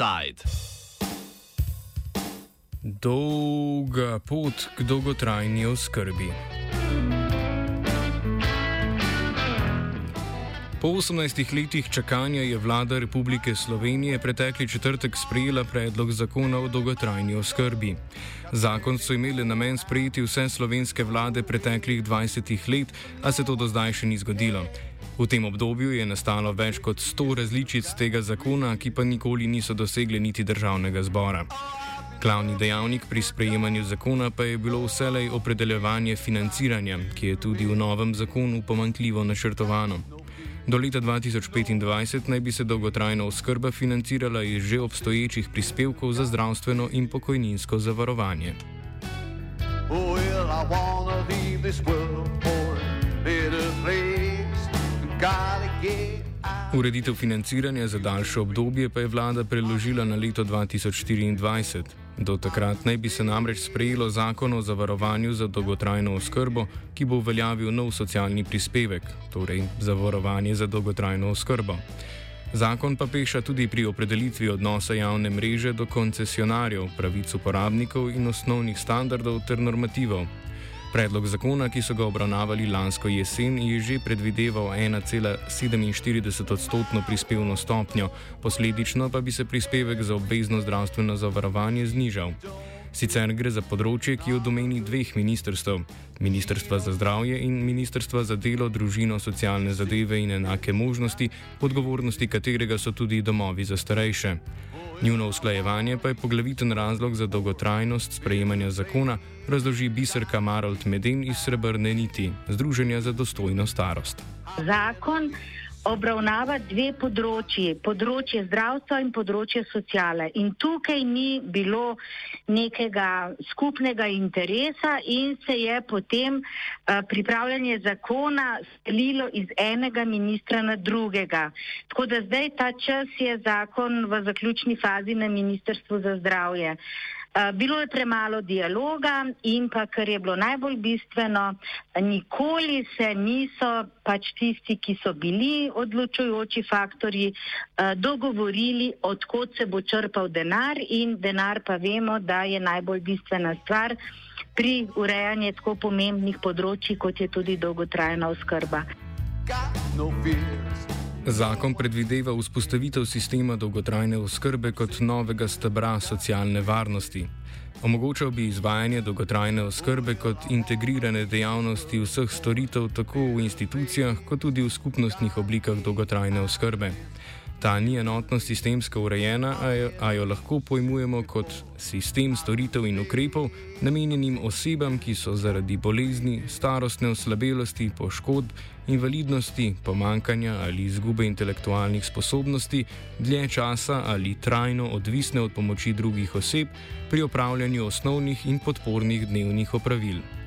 Offside. Dolga pot k dolgotrajni oskrbi. Po 18 letih čakanja je vlada Republike Slovenije pretekli četrtek sprejela predlog zakona o dolgotrajni oskrbi. Zakon so imeli namen sprejeti vse slovenske vlade preteklih 20 let, a se to do zdaj še ni zgodilo. V tem obdobju je nastalo več kot 100 različic tega zakona, ki pa nikoli niso dosegli niti državnega zbora. Glavni dejavnik pri sprejemanju zakona pa je bilo vselej opredeljevanje financiranja, ki je tudi v novem zakonu pomankljivo načrtovano. Do leta 2025 naj bi se dolgotrajna oskrba financirala iz že obstoječih prispevkov za zdravstveno in pokojninsko zavarovanje. Oh, Ureditev financiranja za daljše obdobje pa je vlada preložila na leto 2024. Do takrat naj bi se namreč sprejelo zakon o zavarovanju za dolgotrajno oskrbo, ki bo uveljavil nov socialni prispevek, torej zavarovanje za dolgotrajno oskrbo. Zakon pa peša tudi pri opredelitvi odnosa javne mreže do koncesionarjev, pravic uporabnikov in osnovnih standardov ter normativov. Predlog zakona, ki so ga obravnavali lansko jesen, je že predvideval 1,47 odstotno prispevno stopnjo, posledično pa bi se prispevek za obvezno zdravstveno zavarovanje znižal. Sicer gre za področje, ki je v domeni dveh ministrstv: Ministrstva za zdravje in Ministrstva za delo, družino, socialne zadeve in enake možnosti, odgovornosti katerega so tudi domovi za starejše. Njuno usklajevanje pa je poglaviten razlog za dolgotrajnost sprejemanja zakona, razloži biserka Marold Meden iz Srebrne niti, Združenja za dostojno starost. Zakon obravnava dve področji, področje zdravstva in področje sociale. In tukaj ni bilo nekega skupnega interesa in se je potem uh, pripravljanje zakona stelilo iz enega ministra na drugega. Tako da zdaj ta čas je zakon v zaključni fazi na Ministrstvu za zdravje. Eh, bilo je premalo dialoga in pa, kar je bilo najbolj bistveno, nikoli se niso pač tisti, ki so bili odločujoči faktori, eh, dogovorili, odkot se bo črpal denar in denar pa vemo, da je najbolj bistvena stvar pri urejanju tako pomembnih področji, kot je tudi dolgotrajna oskrba. Got no fears. Zakon predvideva vzpostavitev sistema dolgotrajne oskrbe kot novega stebra socialne varnosti. Omogočal bi izvajanje dolgotrajne oskrbe kot integrirane dejavnosti vseh storitev tako v institucijah kot tudi v skupnostnih oblikah dolgotrajne oskrbe. Ta ni enotno sistemsko urejena, a jo, a jo lahko pojmujemo kot sistem storitev in ukrepov, namenjenim osebam, ki so zaradi bolezni, starostne oslabelosti, poškodb, invalidnosti, pomankanja ali izgube intelektualnih sposobnosti dlje časa ali trajno odvisne od pomoči drugih oseb pri opravljanju osnovnih in podpornih dnevnih opravil.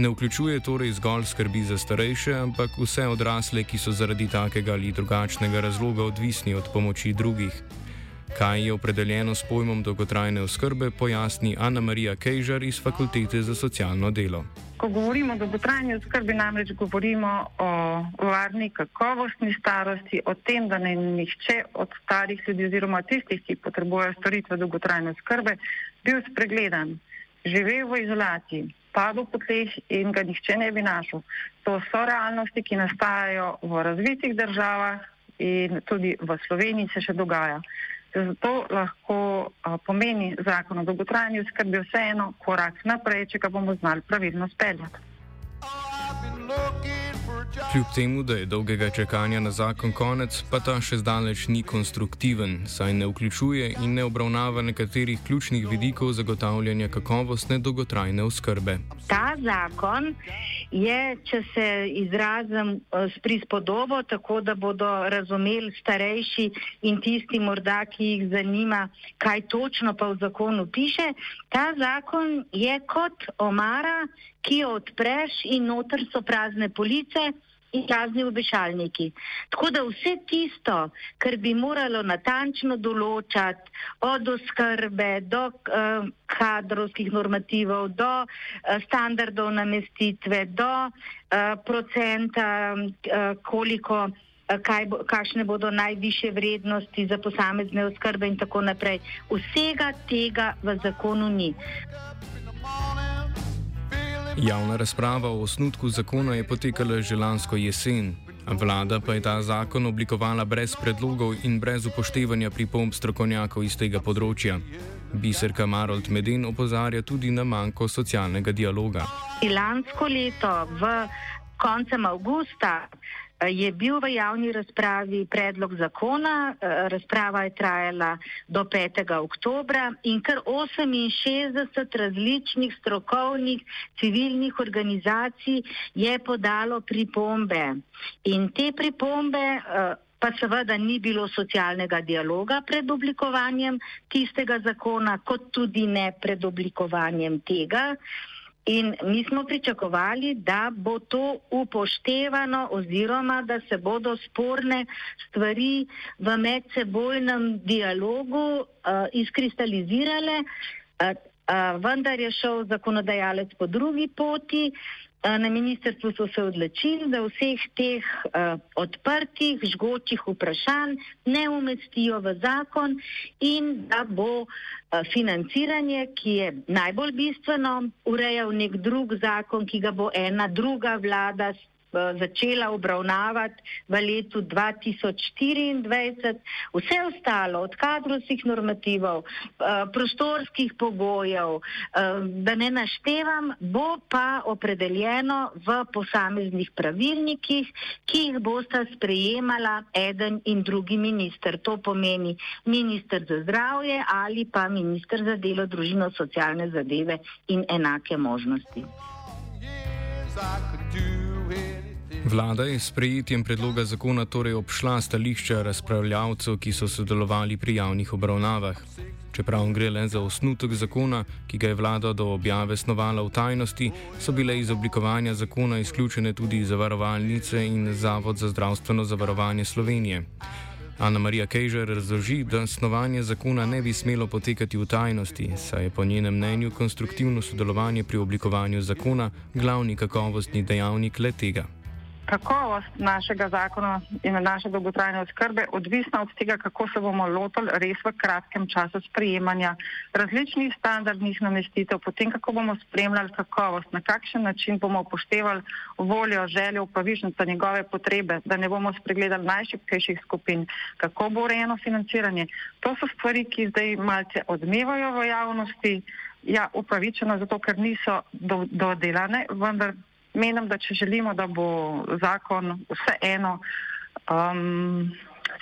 Ne vključuje torej zgolj skrbi za starejše, ampak vse odrasle, ki so zaradi takega ali drugačnega razloga odvisni od pomoči drugih. Kaj je opredeljeno s pojmom dolgotrajne oskrbe, pojasni Ana Marija Kejžar iz Fakultete za socialno delo. Ko govorimo o dolgotrajni oskrbi, namreč govorimo o varni, kakovostni starosti, o tem, da ne nihče od starih ljudi oziroma tistih, ki potrebujejo storitve dolgotrajne oskrbe, bil spregledan, živel v izolaciji padel po tleh in ga nihče ne bi našel. To so realnosti, ki nastajajo v razvitih državah in tudi v Sloveniji se še dogaja. Zato lahko a, pomeni zakon o dolgotrajni oskrbi vseeno korak naprej, če ga bomo znali pravilno speljati. Kljub temu, da je dolgega čakanja na zakon konec, pa ta še zdaleč ni konstruktiven, saj ne vključuje in ne obravnava nekaterih ključnih vidikov zagotavljanja kakovostne dolgotrajne oskrbe. Ta zakon je, če se izrazim eh, s prispodobo, tako da bodo razumeli starejši in tisti morda, ki jih zanima, kaj točno pa v zakonu piše. Ta zakon je kot omara, ki jo odpreš in noter so prazne police in prazni obešalniki. Tako da vse tisto, kar bi moralo natančno določati od oskrbe do uh, kadrovskih normativov, do uh, standardov namestitve, do uh, procenta, uh, koliko bo, kakšne bodo najviše vrednosti za posamezne oskrbe in tako naprej. Vsega tega v zakonu ni. Javna razprava o osnutku zakona je potekala že lansko jesen. Vlada pa je ta zakon oblikovala brez predlogov in brez upoštevanja pripomb strokovnjakov iz tega področja. Biserka Marold Meden opozarja tudi na manjko socialnega dialoga. Lansko leto, v koncem avgusta, je bil v javni razpravi predlog zakona, eh, razprava je trajala do 5. oktobra in kar 68 različnih strokovnih civilnih organizacij je podalo pripombe. In te pripombe eh, pa seveda ni bilo socialnega dialoga pred oblikovanjem tistega zakona, kot tudi ne pred oblikovanjem tega. In mi smo pričakovali, da bo to upoštevano oziroma da se bodo sporne stvari v medsebojnem dialogu uh, izkristalizirale, uh, uh, vendar je šel zakonodajalec po drugi poti. Na ministrstvu so se odločili, da vseh teh uh, odprtih, žgočih vprašanj ne umestijo v zakon in da bo uh, financiranje, ki je najbolj bistveno, urejal nek drug zakon, ki ga bo ena druga vlada Eh, začela obravnavati v letu 2024. Vse ostalo, od kadrovskih normativov, eh, prostorskih pogojev, eh, da ne naštevam, bo pa opredeljeno v posameznih pravilnikih, ki jih bosta sprejemala eden in drugi minister. To pomeni minister za zdravje ali pa minister za delo, družino, socialne zadeve in enake možnosti. Yes, Vlada je s prejetjem predloga zakona torej obšla stališča razpravljavcev, ki so sodelovali pri javnih obravnavah. Čeprav gre le za osnutek zakona, ki ga je vlada do objave snovala v tajnosti, so bile iz oblikovanja zakona izključene tudi zavarovalnice in Zavod za zdravstveno zavarovanje Slovenije. Ana Marija Kejžer razloži, da snovanje zakona ne bi smelo potekati v tajnosti, saj je po njenem mnenju konstruktivno sodelovanje pri oblikovanju zakona glavni kakovostni dejavnik le tega kakovost našega zakona in naše dolgotrajne oskrbe odvisna od tega, kako se bomo lotili res v kratkem času sprejemanja različnih standardnih namestitev, potem kako bomo spremljali kakovost, na kakšen način bomo upoštevali voljo, željo upravičenca, njegove potrebe, da ne bomo spregledali najšipkejših skupin, kako bo urejeno financiranje. To so stvari, ki zdaj malce odmevajo v javnosti. Ja, upravičeno, zato ker niso do, dodelane, vendar menim, da če želimo, da bo zakon vseeno um,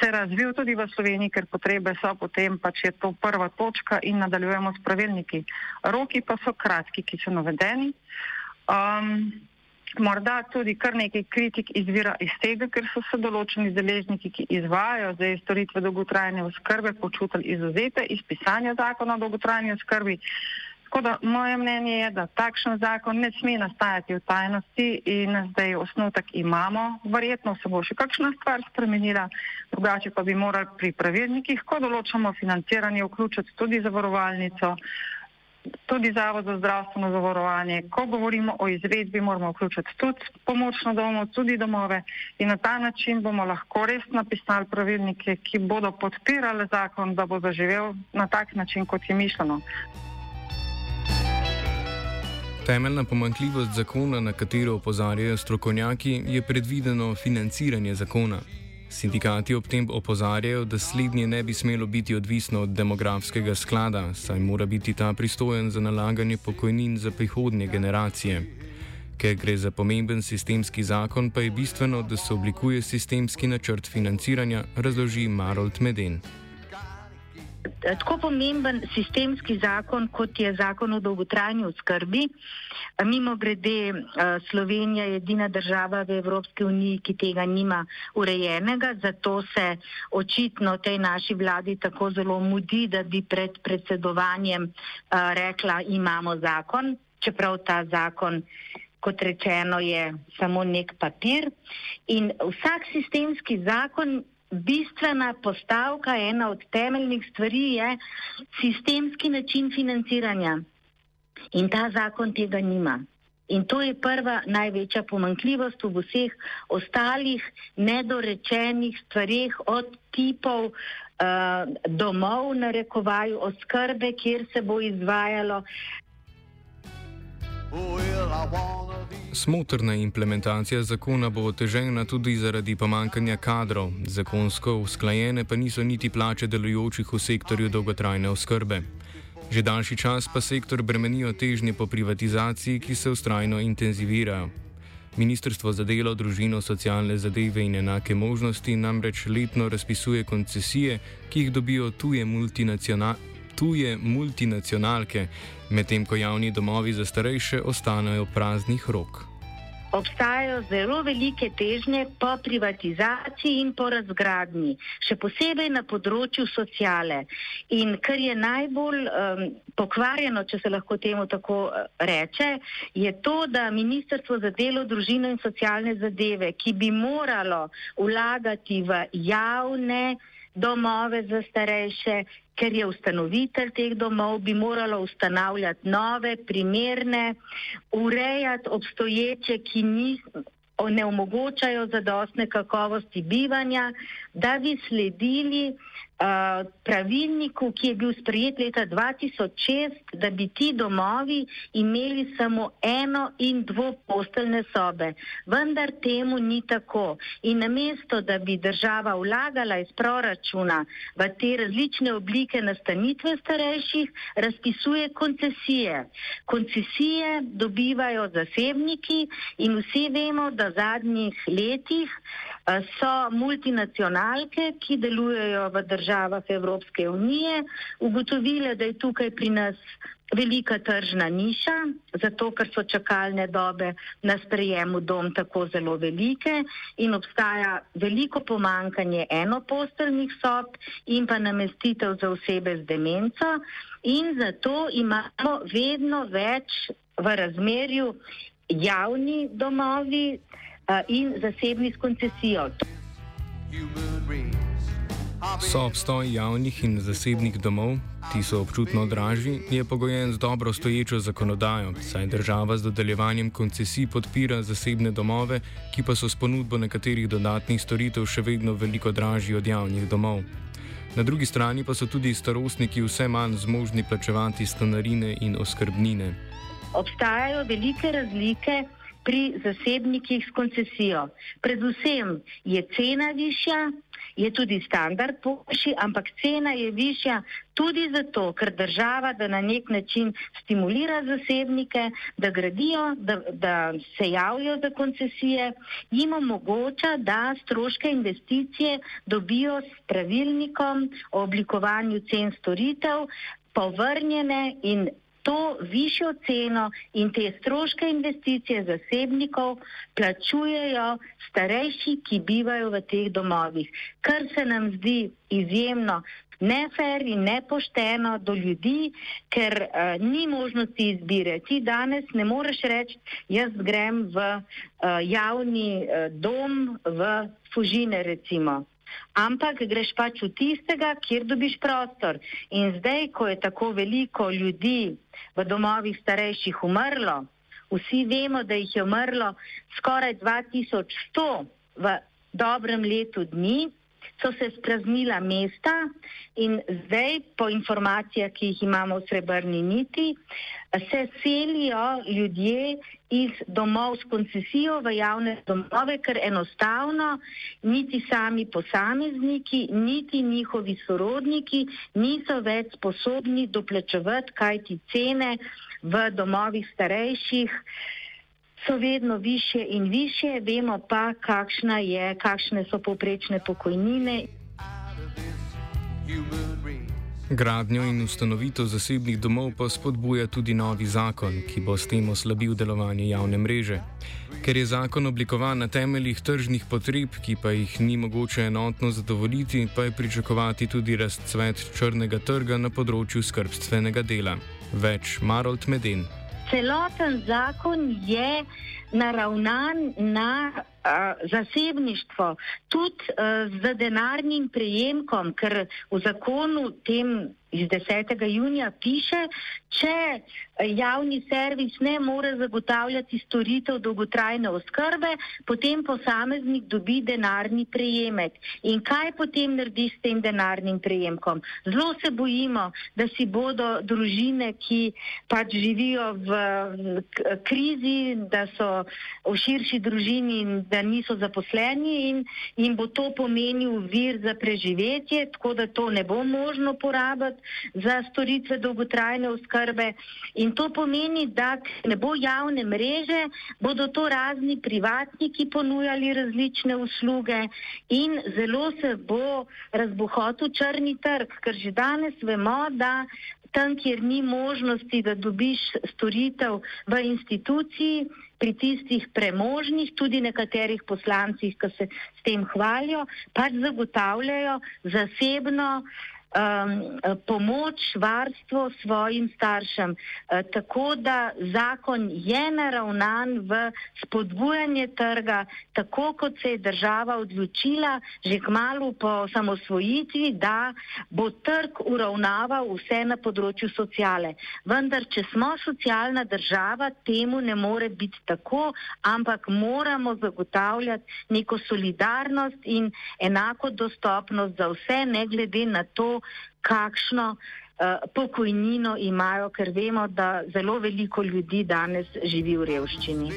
se razvil tudi v Sloveniji, ker potrebe so potem pač je to prva točka in nadaljujemo s pravilniki. Roki pa so kratki, ki so navedeni. Um, morda tudi kar nekaj kritik izvira iz tega, ker so se določeni deležniki, ki izvajajo zdaj storitve dolgotrajne oskrbe, počutili izuzete iz pisanja zakona o dolgotrajni oskrbi. Tako da moje mnenje je, da takšen zakon ne sme nastajati v tajnosti in zdaj osnutek imamo. Verjetno se bo še kakšna stvar spremenila, drugače pa bi morali pri pravilnikih, ko določamo financiranje, vključiti tudi zavarovalnico, tudi Zavod za zdravstveno zavarovanje. Ko govorimo o izvedbi, moramo vključiti tudi pomočno domo, tudi domove in na ta način bomo lahko res napisali pravilnike, ki bodo podpirali zakon, da bo zaživel na tak način, kot je mišljeno. Temeljna pomankljivost zakona, na katero opozarjajo strokovnjaki, je predvideno financiranje zakona. Sindikati ob tem opozarjajo, da slednje ne bi smelo biti odvisno od demografskega sklada, saj mora biti ta pristojen za nalaganje pokojnin za prihodnje generacije. Ker gre za pomemben sistemski zakon, pa je bistveno, da se oblikuje sistemski načrt financiranja, razloži Marold Meden. Eh, tako pomemben sistemski zakon, kot je zakon o dolgotrajni oskrbi. Eh, mimo grede, eh, Slovenija je edina država v Evropski uniji, ki tega nima urejenega, zato se očitno tej naši vladi tako zelo mudi, da bi pred predsedovanjem rekla, imamo zakon, čeprav ta zakon. Kot rečeno, je samo nek papir. In vsak sistemski zakon bistvena postavka, ena od temeljnih stvari je sistemski način financiranja. In ta zakon tega nima. In to je prva največja pomankljivost v vseh ostalih nedorečenih stvarih od tipov uh, domov, na rekovaju, oskrbe, kjer se bo izvajalo. Smotrna implementacija zakona bo otežena tudi zaradi pomankanja kadrov, zakonsko usklajene pa niso niti plače delujočih v sektorju dolgotrajne oskrbe. Že daljši čas pa sektor bremenijo težnje po privatizaciji, ki se ustrajno intenzivirajo. Ministrstvo za delo, družino, socialne zadeve in enake možnosti namreč letno razpisuje koncesije, ki jih dobijo tuje, multinacional tuje multinacionalke, medtem ko javni domovi za starejše ostanejo praznih rok obstajajo zelo velike težnje po privatizaciji in po razgradnji, še posebej na področju sociale. In kar je najbolj um, pokvarjeno, če se lahko temu tako uh, reče, je to, da Ministrstvo za delo, družino in socialne zadeve, ki bi moralo vlagati v javne domove za starejše, ker je ustanovitelj teh domov, bi moralo ustanavljati nove, primerne, urejati obstoječe, ki niso ne omogočajo zadostne kakovosti bivanja, da bi sledili pravilniku, ki je bil sprejet leta 2006, da bi ti domovi imeli samo eno in dvoposteljne sobe. Vendar temu ni tako. In namesto, da bi država vlagala iz proračuna v te različne oblike nastanitve starejših, razpisuje koncesije. Koncesije dobivajo zasebniki in vsi vemo, da v zadnjih letih so multinacionalke, ki delujejo v državah Evropske unije, ugotovile, da je tukaj pri nas velika tržna niša, zato ker so čakalne dobe na sprejemu dom tako zelo velike in obstaja veliko pomankanje enoposteljnih sob in pa namestitev za osebe z demenco in zato imamo vedno več v razmerju javni domovi, in zasebni s koncesijo. So obstoj javnih in zasebnih domov, ti so občutno dražji, je pogojen z dobro stoječo zakonodajo, saj država z dodeljevanjem koncesij podpira zasebne domove, ki pa so s ponudbo nekaterih dodatnih storitev še vedno veliko dražji od javnih domov. Na drugi strani pa so tudi starostniki vse manj zmožni plačevati stanarine in oskrbnine. Obstajajo velike razlike pri zasebnikih s koncesijo. Predvsem je cena višja, je tudi standard boljši, ampak cena je višja tudi zato, ker država da na nek način stimulira zasebnike, da gradijo, da, da se javljajo za koncesije, jim omogoča, da stroške investicije dobijo s pravilnikom o oblikovanju cen storitev povrnjene in to višjo ceno in te stroške investicije zasebnikov plačujejo starejši, ki bivajo v teh domovih, kar se nam zdi izjemno nefer in nepošteno do ljudi, ker uh, ni možnosti izbire. Ti danes ne moreš reči, jaz grem v uh, javni uh, dom v Fužine recimo ampak greš pač v tistega, kjer dobiš prostor. In zdaj, ko je tako veliko ljudi v domovih starejših umrlo, vsi vemo, da jih je umrlo skoraj 2100 v dobrem letu dni, so se spraznila mesta in zdaj, po informacijah, ki jih imamo v Srebrni niti, se selijo ljudje iz domov s koncesijo v javne domove, ker enostavno niti sami posamezniki, niti njihovi sorodniki niso več sposobni doplačevati, kaj ti cene v domovih starejših so vedno više in više, vemo pa, je, kakšne so poprečne pokojnine. Gradnjo in ustanovitev zasebnih domov pa spodbuja tudi novi zakon, ki bo s tem oslabil delovanje javne mreže. Ker je zakon oblikovan na temeljih tržnih potreb, ki pa jih ni mogoče enotno zadovoljiti, pa je pričakovati tudi razcvet črnega trga na področju skrbstvenega dela. Več Marold Meden celoten zakon je naravnan na uh, zasebništvo, tudi uh, z denarnim prejemkom, ker v zakonu tem iz 10. junija piše, če javni servis ne more zagotavljati storitev dolgotrajne oskrbe, potem posameznik dobi denarni prejemek. In kaj potem naredi s tem denarnim prejemkom? Zelo se bojimo, da si bodo družine, ki pač živijo v krizi, da so v širši družini in da niso zaposleni in jim bo to pomenil vir za preživetje, tako da to ne bo možno porabiti za storitve dolgotrajne oskrbe. In to pomeni, da ne bo javne mreže, bodo to razni privatniki ponujali različne usluge in zelo se bo razbohotil črni trg, ker že danes vemo, da tam, kjer ni možnosti, da dobiš storitev v instituciji, pri tistih premožnih, tudi nekaterih poslancih, ki se s tem hvalijo, pač zagotavljajo zasebno um, pomoč, varstvo svojim staršem. Uh, tako da zakon je naravnan v spodbujanje trga, tako kot se je država odločila že kmalo po samosvojitvi, da bo trg uravnaval vse na področju sociale. Vendar, če smo socialna država, temu ne more biti tako, ampak moramo zagotavljati neko solidarnost in enako dostopnost za vse, ne glede na to, kakšno uh, pokojnino imajo, ker vemo, da zelo veliko ljudi danes živi v revščini.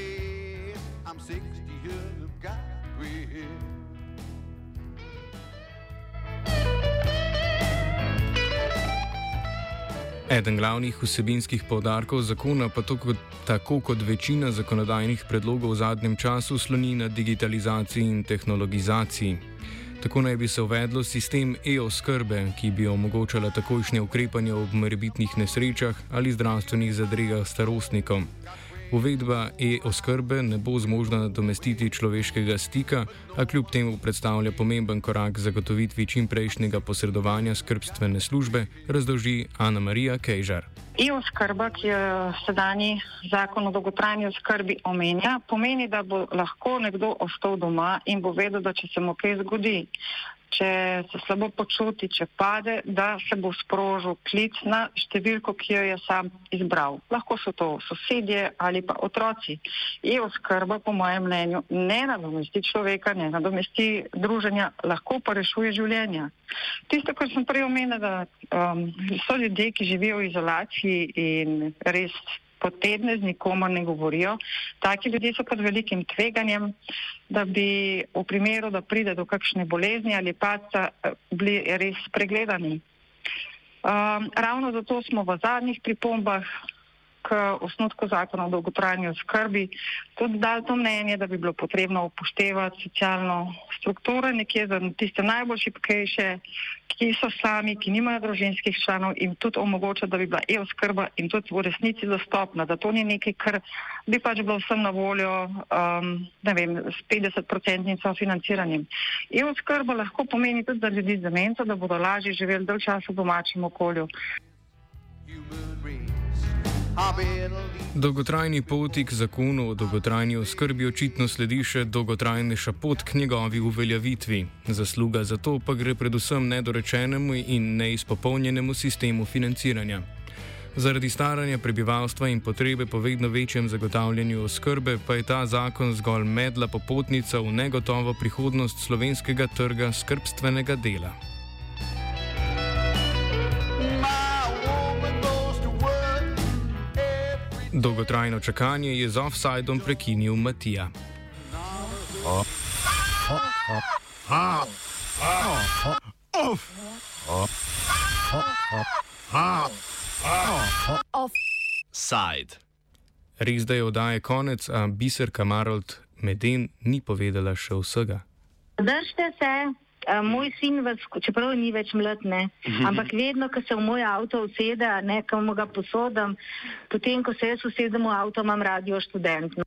Eden glavnih vsebinskih povdarkov zakona, pa kot, tako kot večina zakonodajnih predlogov v zadnjem času, sloni na digitalizaciji in tehnologizaciji. Tako naj bi se uvedlo sistem e-oskrbe, ki bi omogočala takojšnje ukrepanje ob morebitnih nesrečah ali zdravstvenih zadregah starostnikov. Uvedba e-oskrbe ne bo zmožna nadomestiti človeškega stika, a kljub temu predstavlja pomemben korak zagotovitvi čimprejšnjega posredovanja skrbstvene službe, razdolži Ana Marija Kejžar. E-oskrba, ki jo sedanji zakon o dolgotrajni oskrbi omenja, pomeni, da bo lahko nekdo ostal doma in bo vedel, da če se mu kaj zgodi, če se slabo počuti, če pade, da se bo sprožil klic na številko, ki jo je sam izbral. Lahko so to sosedje ali pa otroci. E-oskrba, po mojem mnenju, ne nadomesti človeka, ne nadomesti druženja, lahko pa rešuje življenja. Tisto, kar sem prej omenila, da um, so ljudje, ki živijo v izolaciji in res po tedne z nikomer ne govorijo. Taki ljudje so pod velikim tveganjem, da bi v primeru, da pride do kakšne bolezni ali paca, bili res pregledani. Um, ravno zato smo v zadnjih pripombah k osnutku zakona o dolgotrajni oskrbi tudi dali to mnenje, da bi bilo potrebno upoštevati socialno strukturo nekje za tiste najbolj šipkejše, ki so sami, ki nimajo družinskih članov in tudi omogoča, da bi bila e-oskrba in tudi v resnici dostopna, da to ni nekaj, kar bi pač bilo vsem na voljo, um, vem, s 50-procentnim sofinanciranjem. E-oskrba lahko pomeni tudi za ljudi z demenco, da bodo lažje živeli dalj časa v domačem okolju. Dolgotrajni poti k zakonu o dolgotrajni oskrbi očitno sledi še dolgotrajnejša pot k njegovi uveljavitvi. Zasluga za to pa gre predvsem nedorečenemu in neizpopolnjenemu sistemu financiranja. Zaradi staranja prebivalstva in potrebe po vedno večjem zagotavljanju oskrbe pa je ta zakon zgolj medla popotnica v negotovo prihodnost slovenskega trga skrbstvenega dela. Dolgotrajno čakanje je z offsajdom prekinil Matija. Offside. Res da je oddaje konec, a biserka Marold Meden ni povedala še vsega. Držite se. Uh, moj sin, vas, čeprav ni več mlad, ne, mhm. ampak vedno, ko se v moj avto usede, ne, ko mu ga posodim, potem, ko se jaz usedem v avto, imam radio študent.